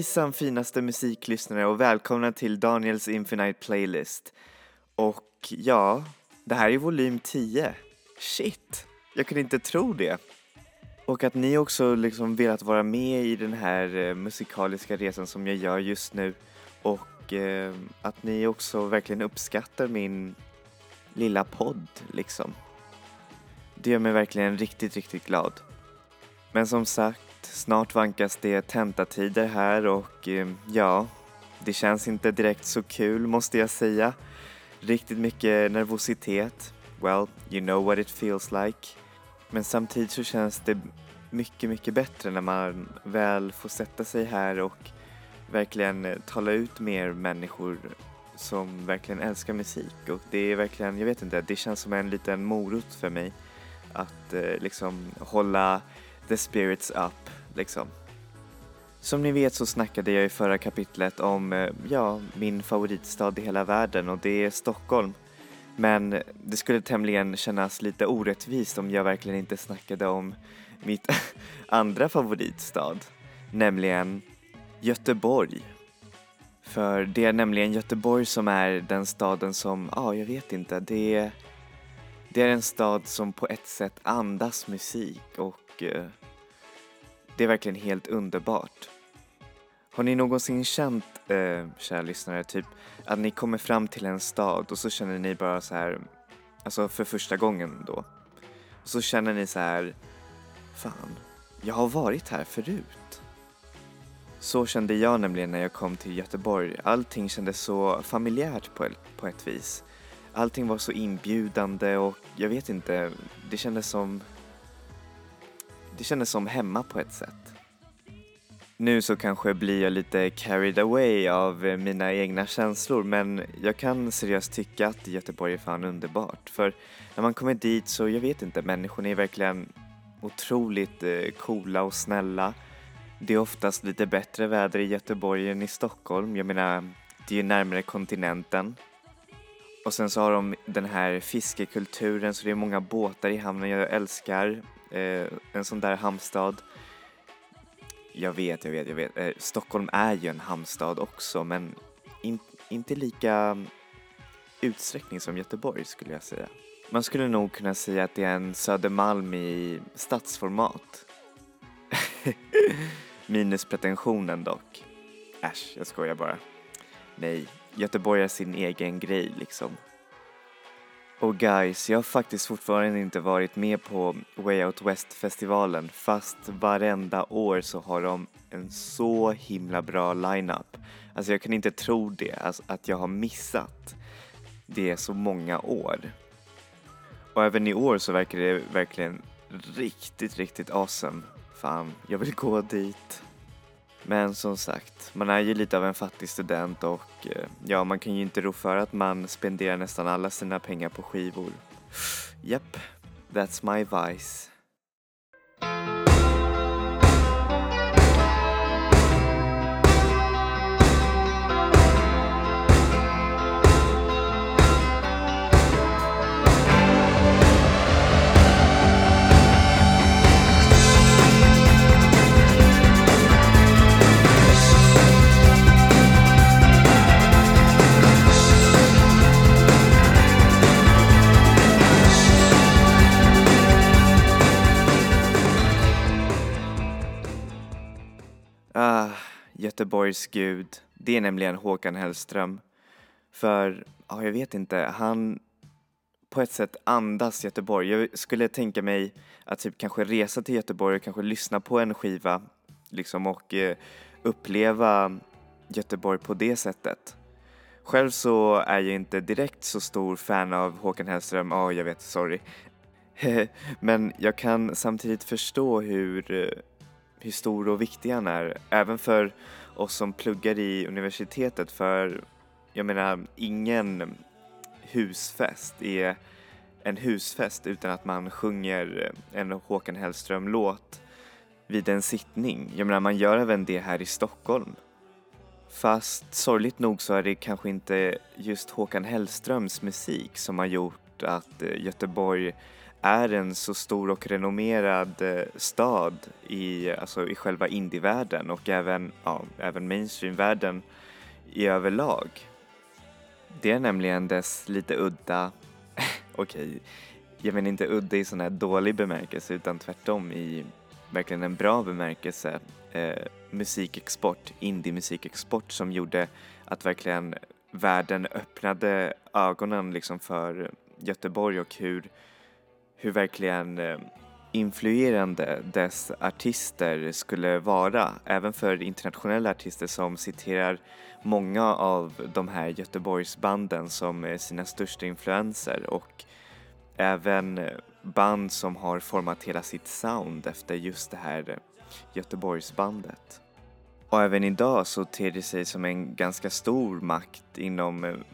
Hejsan finaste musiklyssnare och välkomna till Daniels Infinite Playlist. Och ja, det här är volym 10. Shit, jag kunde inte tro det. Och att ni också liksom velat vara med i den här eh, musikaliska resan som jag gör just nu och eh, att ni också verkligen uppskattar min lilla podd liksom. Det gör mig verkligen riktigt, riktigt glad. Men som sagt, snart vankas det tentatider här och eh, ja, det känns inte direkt så kul måste jag säga. Riktigt mycket nervositet. Well, you know what it feels like. Men samtidigt så känns det mycket, mycket bättre när man väl får sätta sig här och verkligen eh, tala ut med er människor som verkligen älskar musik och det är verkligen, jag vet inte, det känns som en liten morot för mig att eh, liksom hålla the spirits up liksom. Som ni vet så snackade jag i förra kapitlet om, eh, ja, min favoritstad i hela världen och det är Stockholm. Men det skulle tämligen kännas lite orättvist om jag verkligen inte snackade om mitt andra favoritstad, nämligen Göteborg. För det är nämligen Göteborg som är den staden som, ja, ah, jag vet inte, det är, det är en stad som på ett sätt andas musik och eh, det är verkligen helt underbart. Har ni någonsin känt, eh, kära lyssnare, typ att ni kommer fram till en stad och så känner ni bara så här, alltså för första gången då. Och så känner ni så här, fan, jag har varit här förut. Så kände jag nämligen när jag kom till Göteborg. Allting kändes så familjärt på, på ett vis. Allting var så inbjudande och jag vet inte, det kändes som det kändes som hemma på ett sätt. Nu så kanske blir jag lite carried away av eh, mina egna känslor men jag kan seriöst tycka att Göteborg är fan underbart. För när man kommer dit så, jag vet inte, människorna är verkligen otroligt eh, coola och snälla. Det är oftast lite bättre väder i Göteborg än i Stockholm. Jag menar, det är ju närmare kontinenten. Och sen så har de den här fiskekulturen så det är många båtar i hamnen jag älskar. Eh, en sån där hamnstad. Jag vet, jag vet, jag vet. Eh, Stockholm är ju en hamnstad också men in, inte lika mm, utsträckning som Göteborg skulle jag säga. Man skulle nog kunna säga att det är en Södermalm i stadsformat. Minus pretensionen dock. Äsch, jag skojar bara. Nej, Göteborg är sin egen grej liksom. Och guys, jag har faktiskt fortfarande inte varit med på Way Out West-festivalen fast varenda år så har de en så himla bra line-up. Alltså jag kan inte tro det, alltså att jag har missat det så många år. Och även i år så verkar det verkligen riktigt, riktigt awesome. Fan, jag vill gå dit. Men som sagt, man är ju lite av en fattig student och eh, ja, man kan ju inte rå för att man spenderar nästan alla sina pengar på skivor. Japp, that's my vice. Göteborgs gud. Det är nämligen Håkan Hellström. För, ja, jag vet inte, han på ett sätt andas Göteborg. Jag skulle tänka mig att typ kanske resa till Göteborg och kanske lyssna på en skiva liksom och eh, uppleva Göteborg på det sättet. Själv så är jag inte direkt så stor fan av Håkan Hellström, ja oh, jag vet, sorry. Men jag kan samtidigt förstå hur, eh, hur stor och viktig han är, även för och som pluggar i universitetet för jag menar ingen husfest är en husfest utan att man sjunger en Håkan Hellström-låt vid en sittning. Jag menar man gör även det här i Stockholm. Fast sorgligt nog så är det kanske inte just Håkan Hellströms musik som har gjort att eh, Göteborg är en så stor och renommerad eh, stad i, alltså i själva indievärlden och även, ja, även mainstreamvärlden i överlag. Det är nämligen dess lite udda, okej, okay, jag menar inte udda i sån här dålig bemärkelse utan tvärtom i verkligen en bra bemärkelse eh, musikexport, indie-musikexport som gjorde att verkligen världen öppnade ögonen liksom för Göteborg och hur, hur verkligen eh, influerande dess artister skulle vara, även för internationella artister som citerar många av de här Göteborgsbanden som sina största influenser och även eh, band som har format hela sitt sound efter just det här eh, Göteborgsbandet. Och även idag så ter det sig som en ganska stor makt inom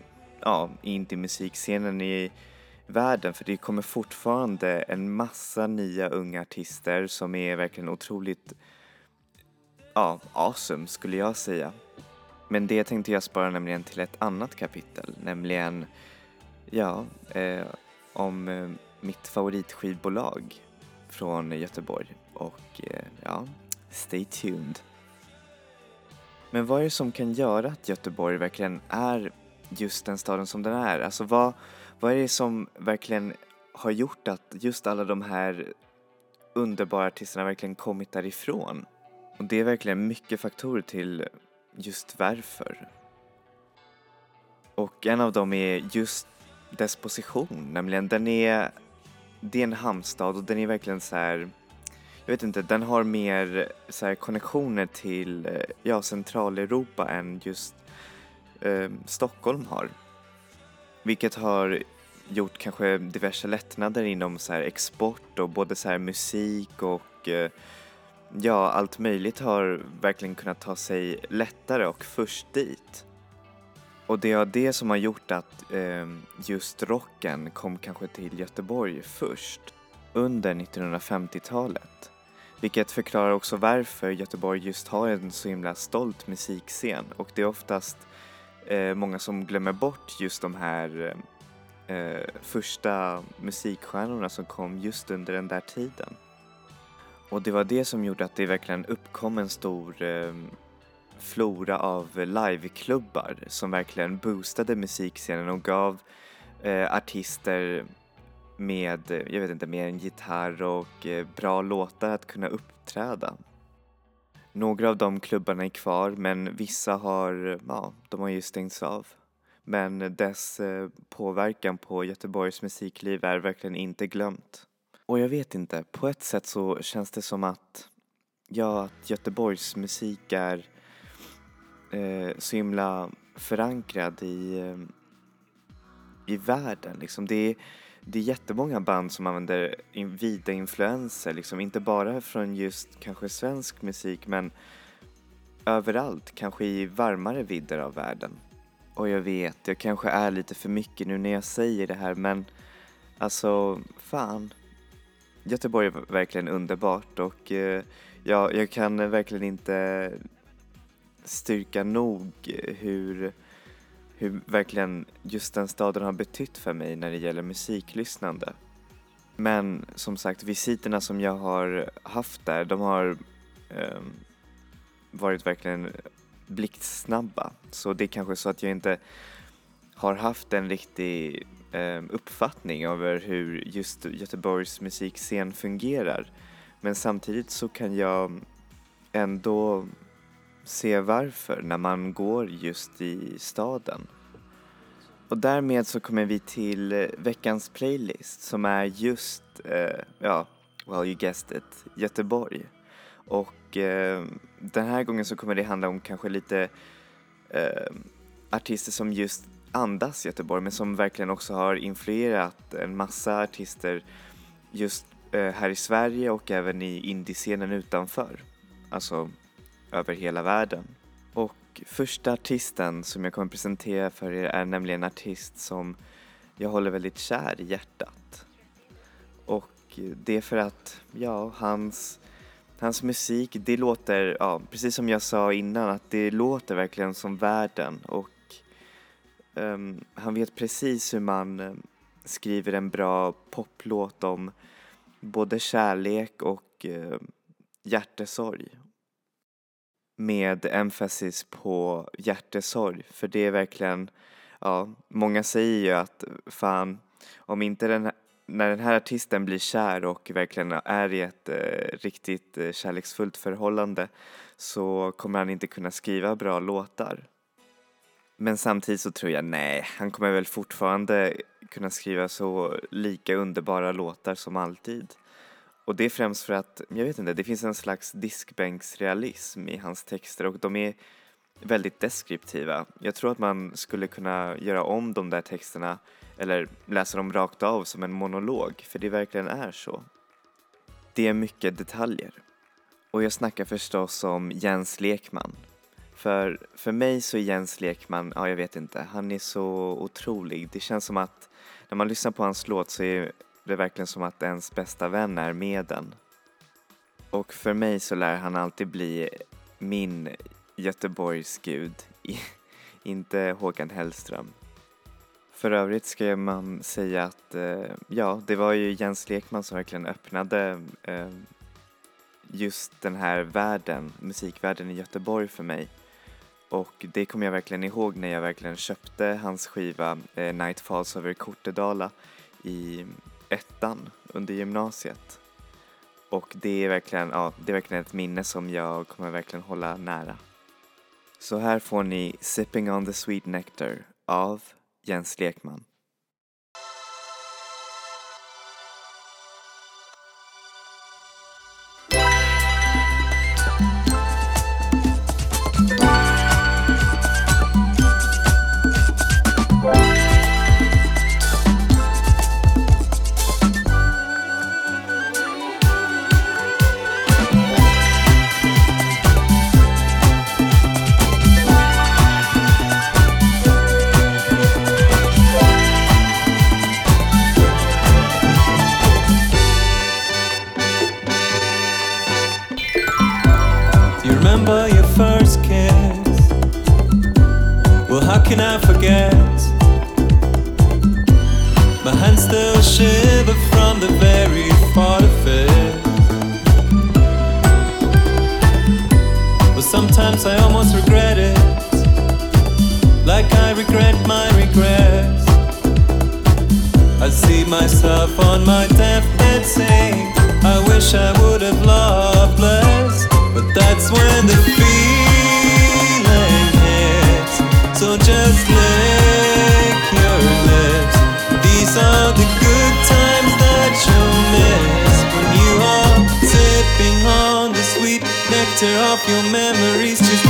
ja, indie-musikscenen i världen för det kommer fortfarande en massa nya unga artister som är verkligen otroligt ja, awesome skulle jag säga. Men det tänkte jag spara nämligen till ett annat kapitel, nämligen ja, eh, om eh, mitt favoritskivbolag från Göteborg och eh, ja, stay tuned. Men vad är det som kan göra att Göteborg verkligen är just den staden som den är? Alltså vad, vad är det som verkligen har gjort att just alla de här underbara artisterna verkligen kommit därifrån? Och det är verkligen mycket faktorer till just varför. Och en av dem är just dess position, nämligen den är, det är en hamnstad och den är verkligen så här, jag vet inte, den har mer så här konnektioner till, eh, ja, Centraleuropa än just eh, Stockholm har. Vilket har gjort kanske diverse lättnader inom så här export och både så här musik och eh, ja, allt möjligt har verkligen kunnat ta sig lättare och först dit. Och det är det som har gjort att eh, just rocken kom kanske till Göteborg först under 1950-talet. Vilket förklarar också varför Göteborg just har en så himla stolt musikscen och det är oftast eh, många som glömmer bort just de här eh, första musikstjärnorna som kom just under den där tiden. Och det var det som gjorde att det verkligen uppkom en stor eh, flora av liveklubbar som verkligen boostade musikscenen och gav eh, artister med, jag vet inte, med en gitarr och eh, bra låtar att kunna uppträda. Några av de klubbarna är kvar men vissa har, ja, de har ju stängts av. Men dess eh, påverkan på Göteborgs musikliv är verkligen inte glömt. Och jag vet inte, på ett sätt så känns det som att, ja, att Göteborgs musik är eh, så himla förankrad i, eh, i världen liksom. Det är, det är jättemånga band som använder vida influenser, liksom. inte bara från just kanske svensk musik men överallt, kanske i varmare vidder av världen. Och jag vet, jag kanske är lite för mycket nu när jag säger det här men alltså, fan. Göteborg är verkligen underbart och eh, ja, jag kan verkligen inte styrka nog hur, hur verkligen just den staden har betytt för mig när det gäller musiklyssnande. Men som sagt, visiterna som jag har haft där, de har eh, varit verkligen blixtsnabba. Så det är kanske så att jag inte har haft en riktig eh, uppfattning över hur just Göteborgs musikscen fungerar. Men samtidigt så kan jag ändå se varför när man går just i staden. Och därmed så kommer vi till eh, veckans playlist som är just, eh, ja, well you guessed it, Göteborg. Och eh, den här gången så kommer det handla om kanske lite eh, artister som just andas Göteborg men som verkligen också har influerat en massa artister just eh, här i Sverige och även i indiescenen utanför. Alltså över hela världen. Och första artisten som jag kommer presentera för er är nämligen en artist som jag håller väldigt kär i hjärtat. Och det är för att, ja, hans, hans musik, det låter, ja, precis som jag sa innan, att det låter verkligen som världen och um, han vet precis hur man, ehm, skriver en bra poplåt om både kärlek och eh, hjärtesorg. Med emphasis på hjärtesorg, för det är verkligen, ja, många säger ju att fan, om inte den, när den här artisten blir kär och verkligen är i ett eh, riktigt eh, kärleksfullt förhållande så kommer han inte kunna skriva bra låtar. Men samtidigt så tror jag nej, han kommer väl fortfarande kunna skriva så lika underbara låtar som alltid. Och det är främst för att, jag vet inte, det finns en slags diskbänksrealism i hans texter och de är väldigt deskriptiva. Jag tror att man skulle kunna göra om de där texterna eller läsa dem rakt av som en monolog, för det verkligen är så. Det är mycket detaljer. Och jag snackar förstås om Jens Lekman. För, för mig så är Jens Lekman, ja jag vet inte, han är så otrolig. Det känns som att när man lyssnar på hans låt så är det är verkligen som att ens bästa vän är med den. Och för mig så lär han alltid bli min Göteborgsgud, inte Håkan Hellström. För övrigt ska man säga att eh, ja, det var ju Jens Lekman som verkligen öppnade eh, just den här världen, musikvärlden i Göteborg för mig. Och det kommer jag verkligen ihåg när jag verkligen köpte hans skiva eh, Night Falls Over Kortedala i ettan under gymnasiet. Och det är verkligen, ja, det är verkligen ett minne som jag kommer verkligen hålla nära. Så här får ni Sipping on the Sweet Nectar av Jens Lekman. Nectar of your memories.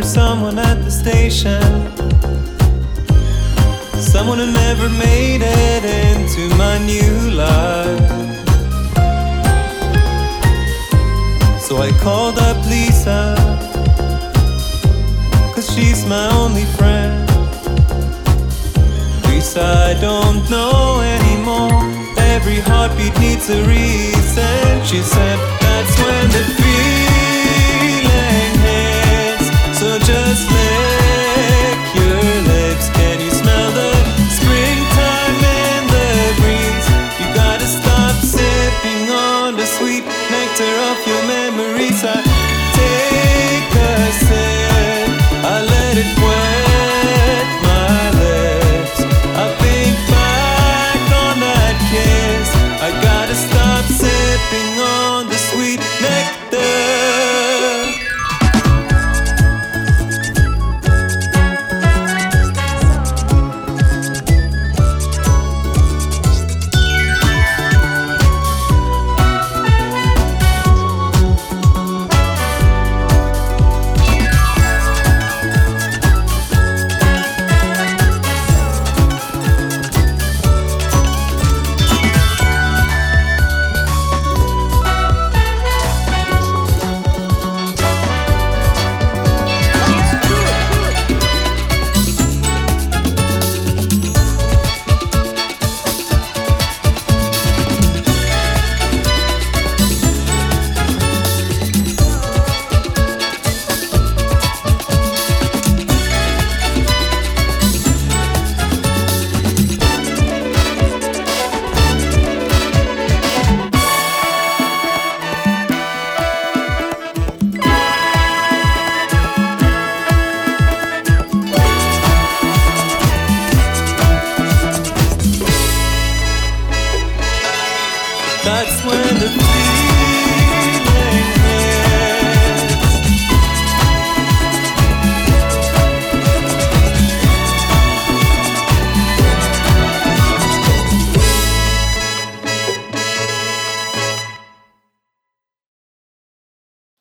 For someone at the station. Someone who never made it into my new life. So I called up Lisa, cause she's my only friend. Lisa, I don't know anymore. Every heartbeat needs a reason. She said, That's when the feeling sweet nectar of your memories. I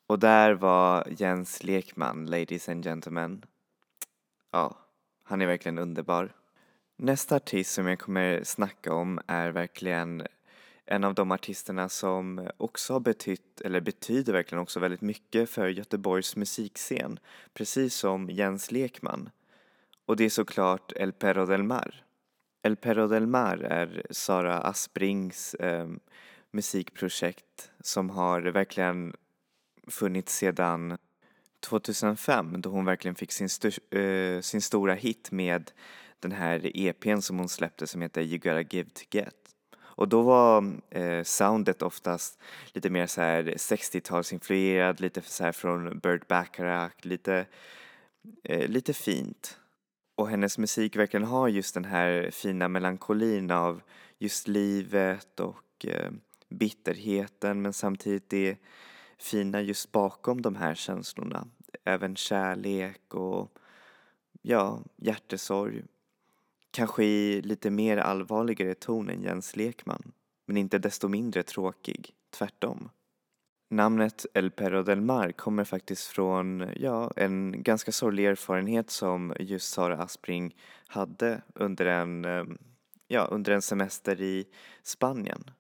Och där var Jens Lekman, ladies and gentlemen. Ja, han är verkligen underbar. Nästa artist som jag kommer snacka om är verkligen en av de artisterna som också har betytt, eller betyder verkligen också väldigt mycket för Göteborgs musikscen, precis som Jens Lekman. Och det är såklart El Perro del Mar. El Perro del Mar är Sara Asprings eh, musikprojekt som har verkligen funnits sedan 2005 då hon verkligen fick sin, uh, sin stora hit med den här EPn som hon släppte som heter You gotta give to get. Och då var eh, soundet oftast lite mer så här 60-talsinfluerad, lite så här från Burt Bacharach, lite, eh, lite fint. Och hennes musik verkligen har just den här fina melankolin av just livet och eh, bitterheten men samtidigt det fina just bakom de här känslorna. Även kärlek och ja, hjärtesorg. Kanske i lite mer allvarligare ton än Jens Lekman, men inte desto mindre tråkig, tvärtom. Namnet El Perro del Mar kommer faktiskt från, ja, en ganska sorglig erfarenhet som just Sara Aspring hade under en, eh, ja, under en semester i Spanien.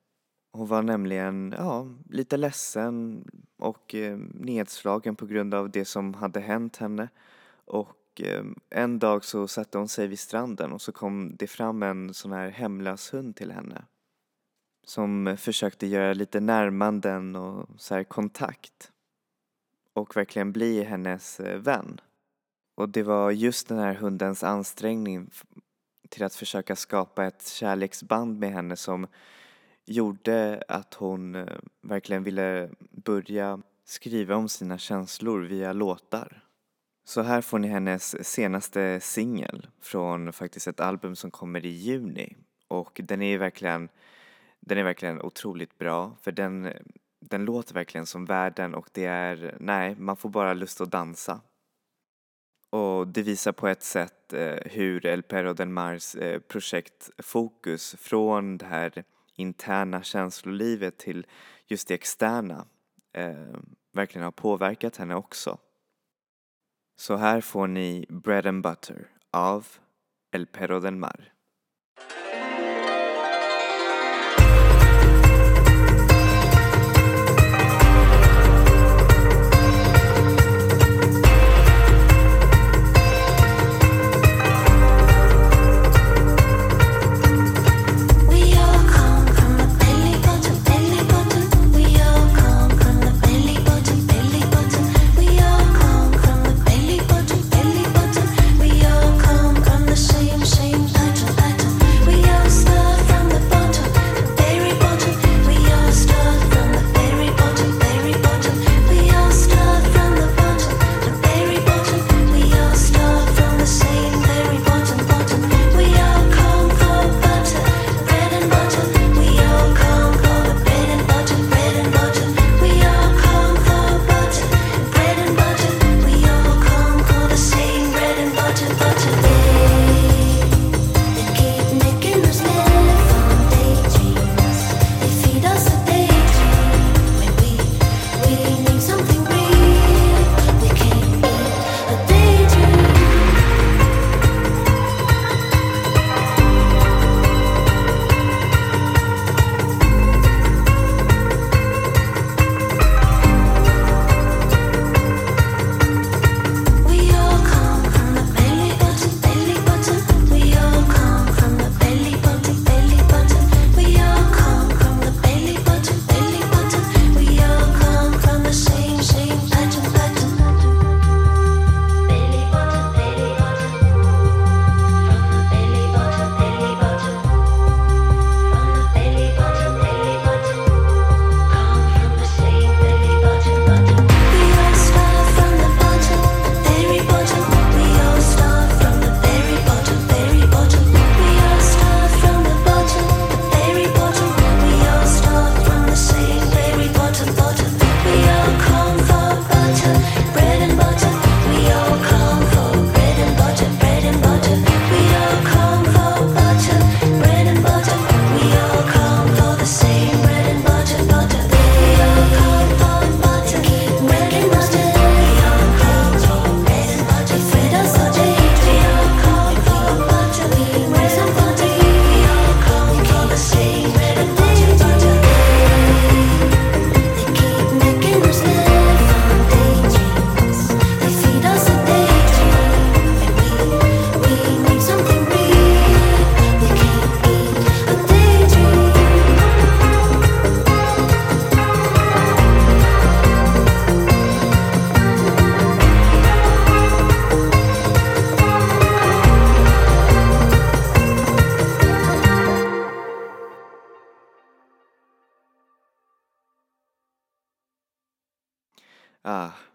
Hon var nämligen, ja, lite ledsen och eh, nedslagen på grund av det som hade hänt henne. Och eh, en dag så satte hon sig vid stranden och så kom det fram en sån här hemlös hund till henne. Som försökte göra lite närmanden och så här kontakt. Och verkligen bli hennes eh, vän. Och det var just den här hundens ansträngning till att försöka skapa ett kärleksband med henne som gjorde att hon eh, verkligen ville börja skriva om sina känslor via låtar. Så här får ni hennes senaste singel från faktiskt ett album som kommer i juni och den är verkligen den är verkligen otroligt bra för den, den låter verkligen som världen och det är, nej, man får bara lust att dansa. Och det visar på ett sätt eh, hur El Perro del Mars projekt projektfokus från det här interna känslolivet till just det externa eh, verkligen har påverkat henne också. Så här får ni Bread and Butter av El Perro del Mar.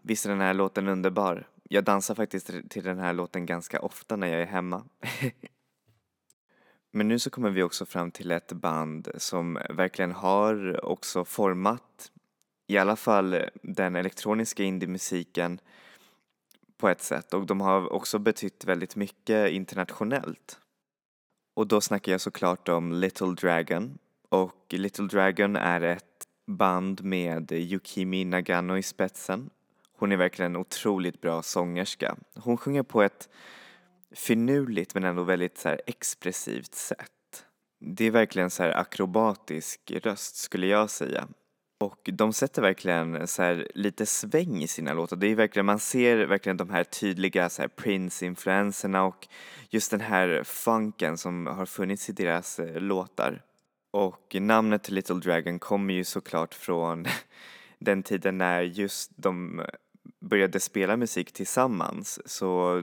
Visst är den här låten underbar? Jag dansar faktiskt till den här låten ganska ofta när jag är hemma. Men nu så kommer vi också fram till ett band som verkligen har också format i alla fall den elektroniska indiemusiken på ett sätt och de har också betytt väldigt mycket internationellt. Och då snackar jag såklart om Little Dragon och Little Dragon är ett band med Yukimi Nagano i spetsen. Hon är verkligen en otroligt bra sångerska. Hon sjunger på ett finurligt men ändå väldigt så expressivt sätt. Det är verkligen så här akrobatisk röst skulle jag säga. Och de sätter verkligen så här lite sväng i sina låtar. Det är verkligen, man ser verkligen de här tydliga så här Prince-influenserna och just den här funken som har funnits i deras eh, låtar. Och namnet Little Dragon kommer ju såklart från den tiden när just de började spela musik tillsammans så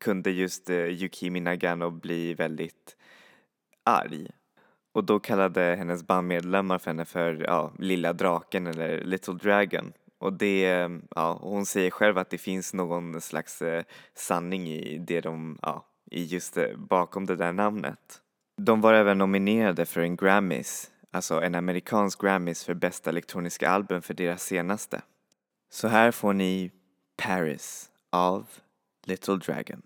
kunde just eh, Yukimi Nagano bli väldigt arg. Och då kallade hennes bandmedlemmar för henne för ja, Lilla Draken eller Little Dragon. Och det, ja, hon säger själv att det finns någon slags eh, sanning i det de, ja, i just eh, bakom det där namnet. De var även nominerade för en Grammys, alltså en amerikansk Grammys för bästa elektroniska album för deras senaste. Så här får ni Paris av Little Dragon.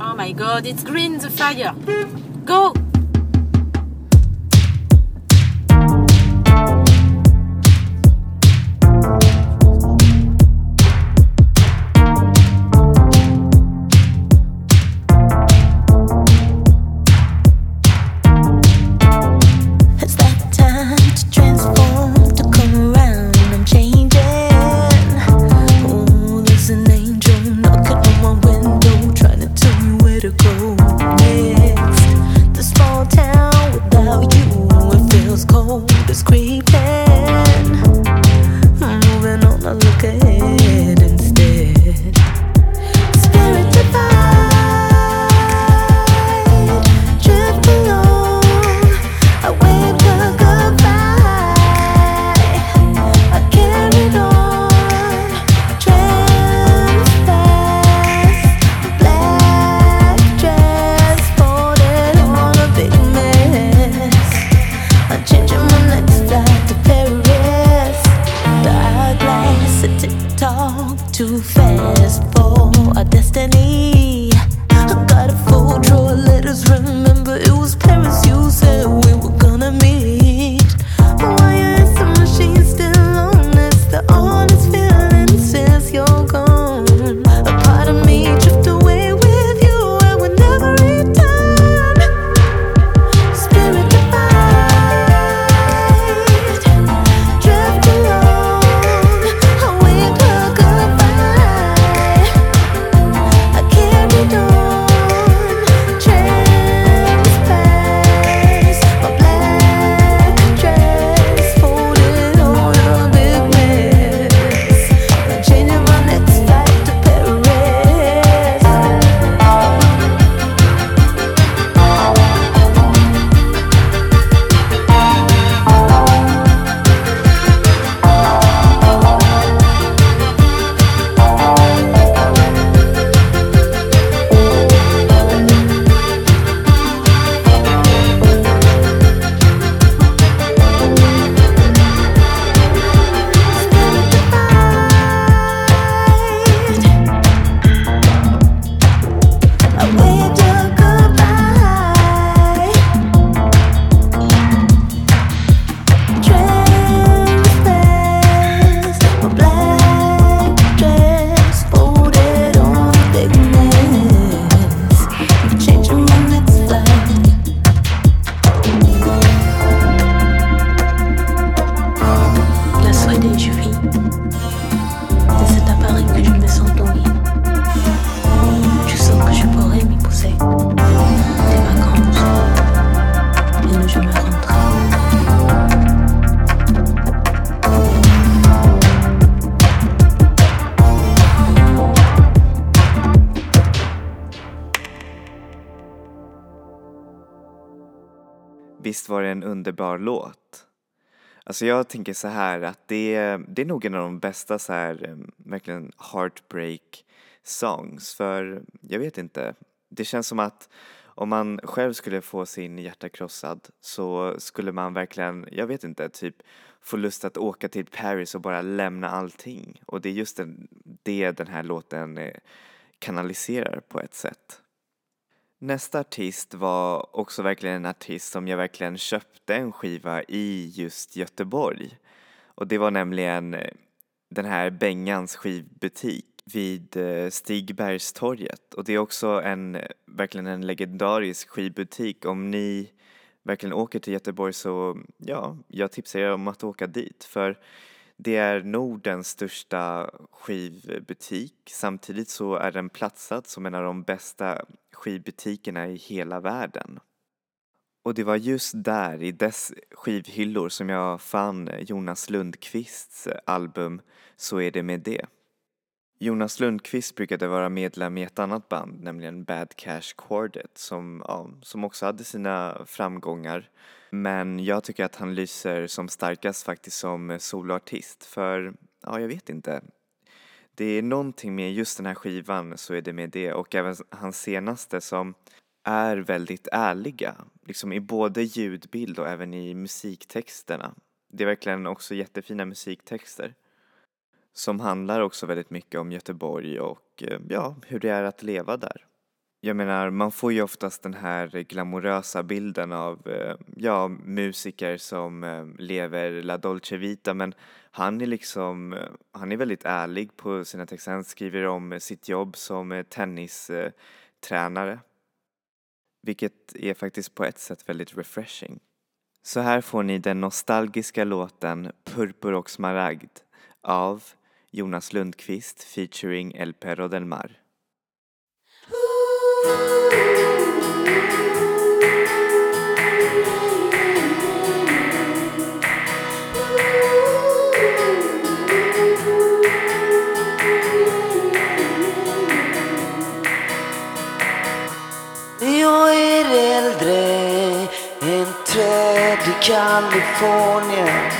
Oh my god, it's green the fire. Go! Underbar låt. Alltså jag tänker så här att det, är- det är nog en av de bästa så här, ehm, verkligen heartbreak songs för jag vet inte, det känns som att om man själv skulle få sin hjärta krossad så skulle man verkligen, jag vet inte, typ få lust att åka till Paris och bara lämna allting och det är just det den här låten eh, kanaliserar på ett sätt. Nästa artist var också verkligen en artist som jag verkligen köpte en skiva i just Göteborg. Och det var nämligen eh, den här Bengans skivbutik vid eh, Stigbergstorget. Och det är också en, verkligen en legendarisk skivbutik. Om ni verkligen åker till Göteborg så, ja, jag tipsar er om att åka dit. För det är Nordens största skivbutik. Samtidigt så är den platsad som en av de bästa skivbutikerna i hela världen. Och det var just där, i dess skivhyllor, som jag fann Jonas Lundqvists album Så är det med det. Jonas Lundqvist brukade vara medlem i ett annat band, nämligen Bad Cash Quartet, som, ja, som också hade sina framgångar. Men jag tycker att han lyser som starkast faktiskt som soloartist, för, ja, jag vet inte. Det är någonting med just den här skivan, så är det med det, och även hans senaste som är väldigt ärliga, liksom i både ljudbild och även i musiktexterna. Det är verkligen också jättefina musiktexter som handlar också väldigt mycket om Göteborg och eh, ja, hur det är att leva där. Jag menar, man får ju oftast den här glamorösa bilden av, eh, ja, musiker som eh, lever la dolce vita men han är liksom, eh, han är väldigt ärlig på sina texter. Han skriver om sitt jobb som tennistränare. Vilket är faktiskt på ett sätt väldigt refreshing. Så här får ni den nostalgiska låten Purpur och smaragd av Jonas Lundqvist featuring El Perro del Mar. Kalifornien.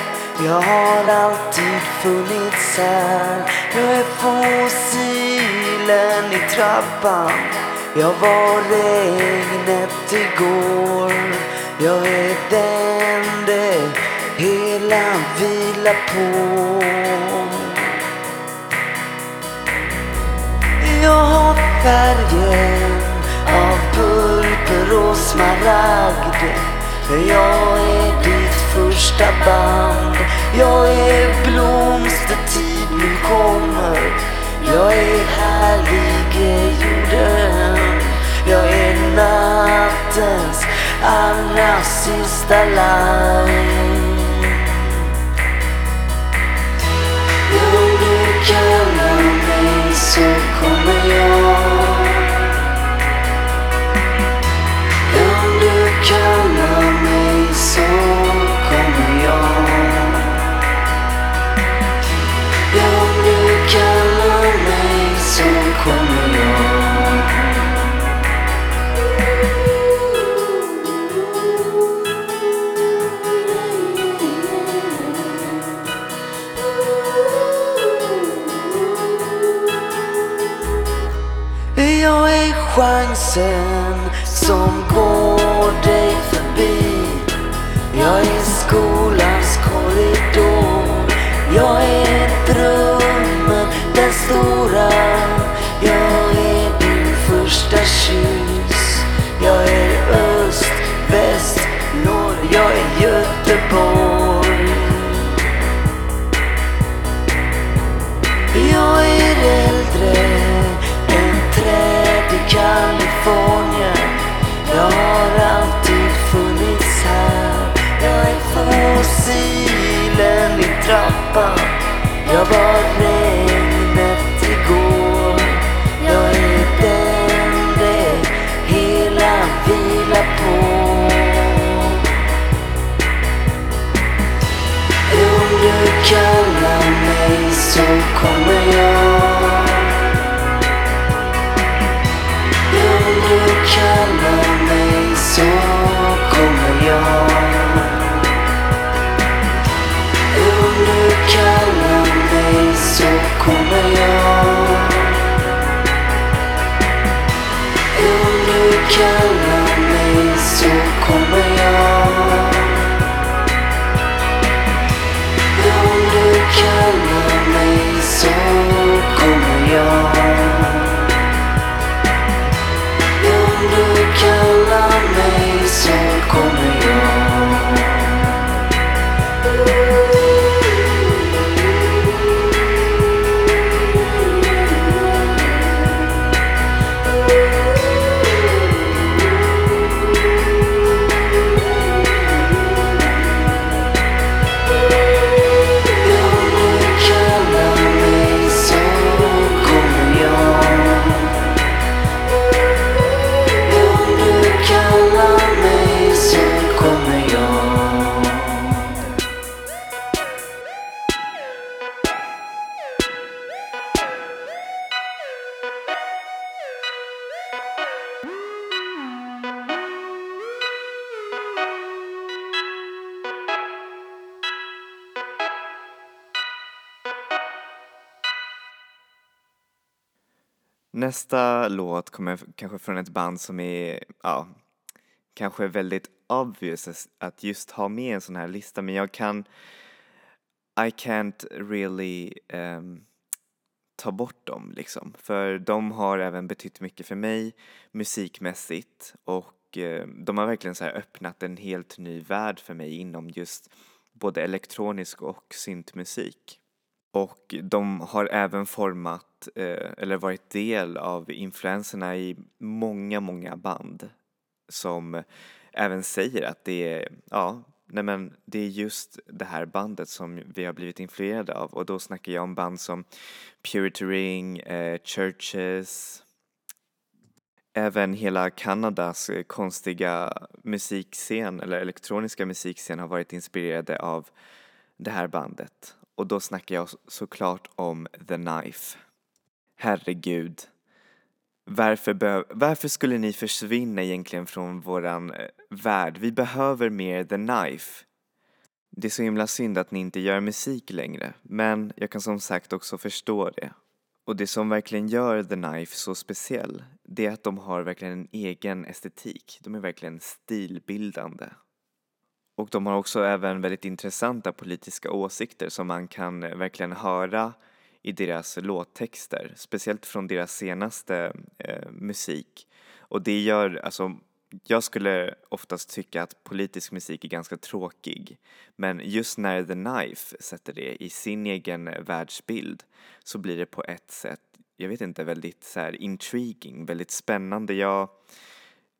Jag har alltid funnits här. Jag är fossilen i trappan. Jag var regnet igår. Jag är den det hela vilar på. Jag har färgen av purpur och smaragd. Jag är ditt första band. Jag är blomstertid nu kommer. Jag är härlige jorden. Jag är nattens allra sista larm Jag är Kalifornien Nästa låt kommer kanske från ett band som är, ja, kanske väldigt obvious att just ha med en sån här lista men jag kan I can't really um, ta bort dem liksom. För de har även betytt mycket för mig musikmässigt och uh, de har verkligen så här öppnat en helt ny värld för mig inom just både elektronisk och syntmusik. Och de har även format uh, eller varit del av influenserna i många, många band som även säger att det är, ja, nej men det är just det här bandet som vi har blivit influerade av och då snackar jag om band som Purity Ring, eh, Churches, även hela Kanadas konstiga musikscen eller elektroniska musikscen har varit inspirerade av det här bandet. Och då snackar jag såklart om The Knife. Herregud, varför, varför skulle ni försvinna egentligen från våran eh, värld? Vi behöver mer The Knife. Det är så himla synd att ni inte gör musik längre, men jag kan som sagt också förstå det. Och det som verkligen gör The Knife så speciell, det är att de har verkligen en egen estetik. De är verkligen stilbildande. Och de har också även väldigt intressanta politiska åsikter som man kan eh, verkligen höra i deras låttexter, speciellt från deras senaste eh, musik. Och det gör, alltså, jag skulle oftast tycka att politisk musik är ganska tråkig, men just när The Knife sätter det i sin egen världsbild så blir det på ett sätt, jag vet inte, väldigt så här intriguing, väldigt spännande. Jag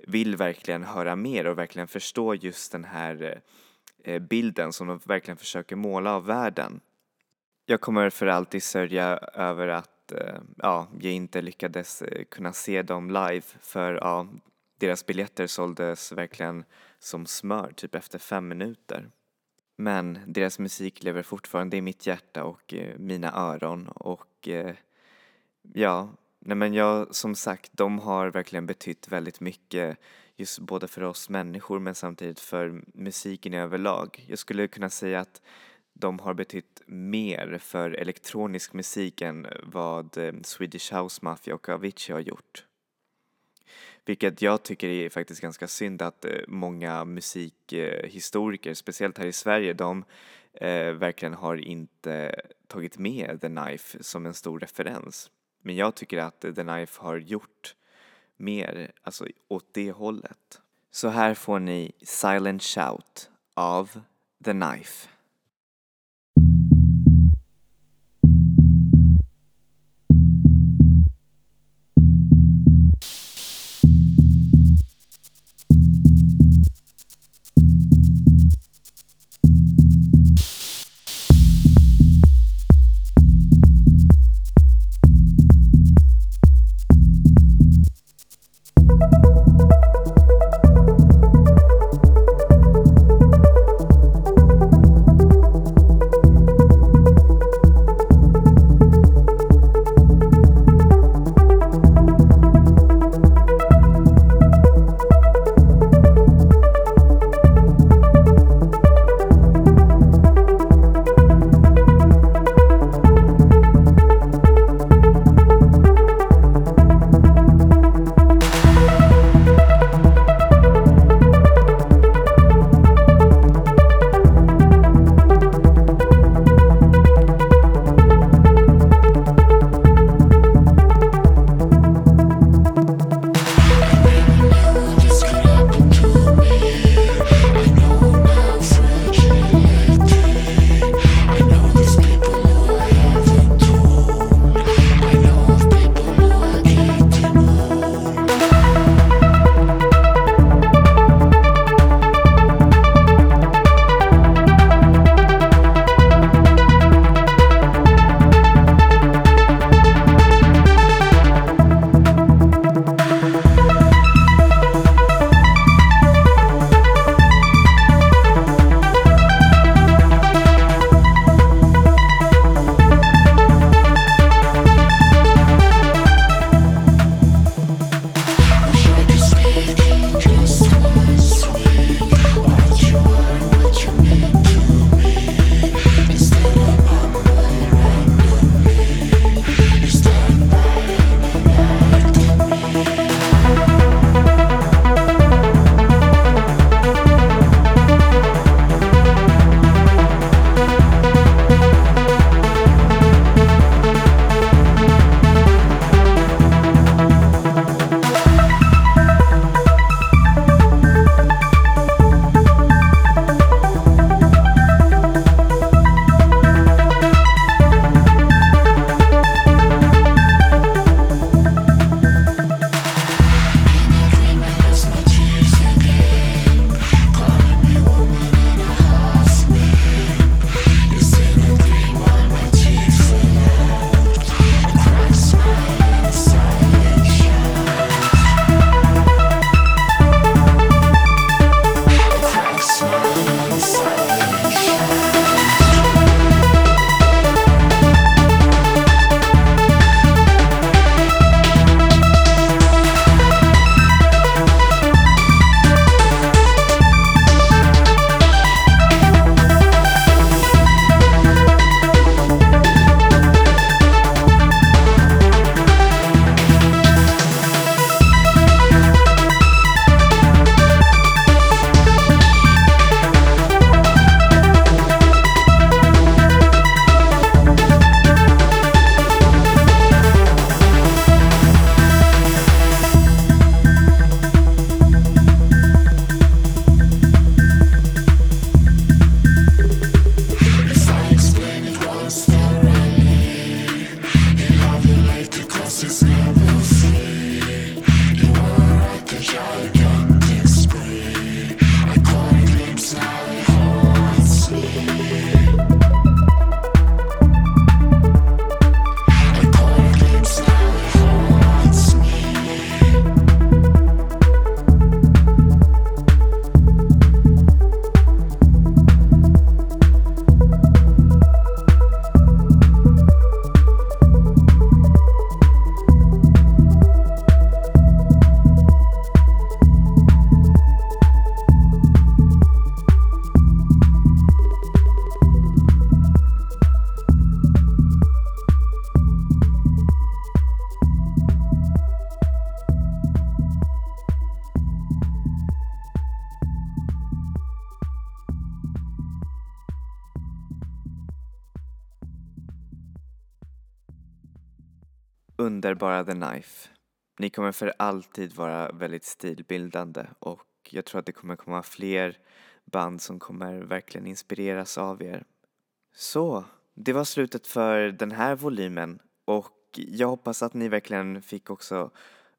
vill verkligen höra mer och verkligen förstå just den här eh, bilden som de verkligen försöker måla av världen. Jag kommer för alltid sörja över att eh, ja, jag inte lyckades eh, kunna se dem live för ja, deras biljetter såldes verkligen som smör typ efter fem minuter. Men deras musik lever fortfarande i mitt hjärta och eh, mina öron och eh, ja, nej men jag som sagt, de har verkligen betytt väldigt mycket just både för oss människor men samtidigt för musiken i överlag. Jag skulle kunna säga att de har betytt mer för elektronisk musik än vad eh, Swedish House Mafia och Avicii har gjort. Vilket jag tycker är faktiskt ganska synd att eh, många musikhistoriker, speciellt här i Sverige, de eh, verkligen har inte tagit med The Knife som en stor referens. Men jag tycker att The Knife har gjort mer, alltså åt det hållet. Så här får ni Silent Shout av The Knife. Underbara The Knife. Ni kommer för alltid vara väldigt stilbildande och jag tror att det kommer komma fler band som kommer verkligen inspireras av er. Så, det var slutet för den här volymen och jag hoppas att ni verkligen fick också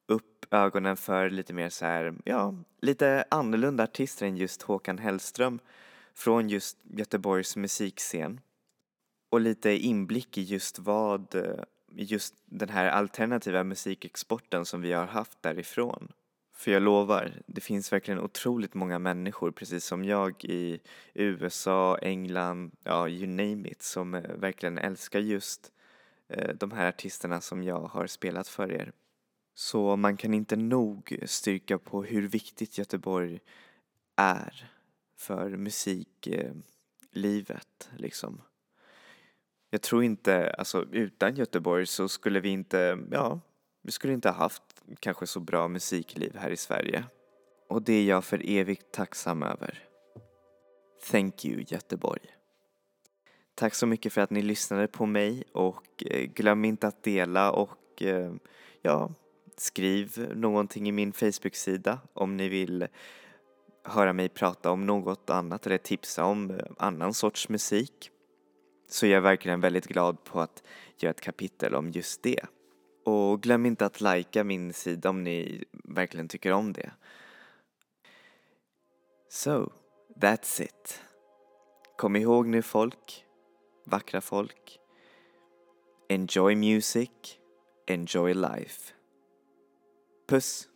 upp ögonen för lite mer så här, ja, lite annorlunda artister än just Håkan Hellström från just Göteborgs musikscen. Och lite inblick i just vad, eh, just den här alternativa musikexporten som vi har haft därifrån. För jag lovar, det finns verkligen otroligt många människor, precis som jag i USA, England, ja you name it, som eh, verkligen älskar just eh, de här artisterna som jag har spelat för er. Så man kan inte nog styrka på hur viktigt Göteborg är för musiklivet liksom. Jag tror inte, alltså utan Göteborg så skulle vi inte, ja, vi skulle inte ha haft kanske så bra musikliv här i Sverige. Och det är jag för evigt tacksam över. Thank you Göteborg. Tack så mycket för att ni lyssnade på mig och eh, glöm inte att dela och eh, ja, skriv någonting i min Facebook-sida om ni vill höra mig prata om något annat eller tipsa om eh, annan sorts musik. Så jag är verkligen väldigt glad på att göra ett kapitel om just det. Och glöm inte att likea min sida om ni verkligen tycker om det. So, that's it. Kom ihåg nu folk, vackra folk. Enjoy music, enjoy life. Puss!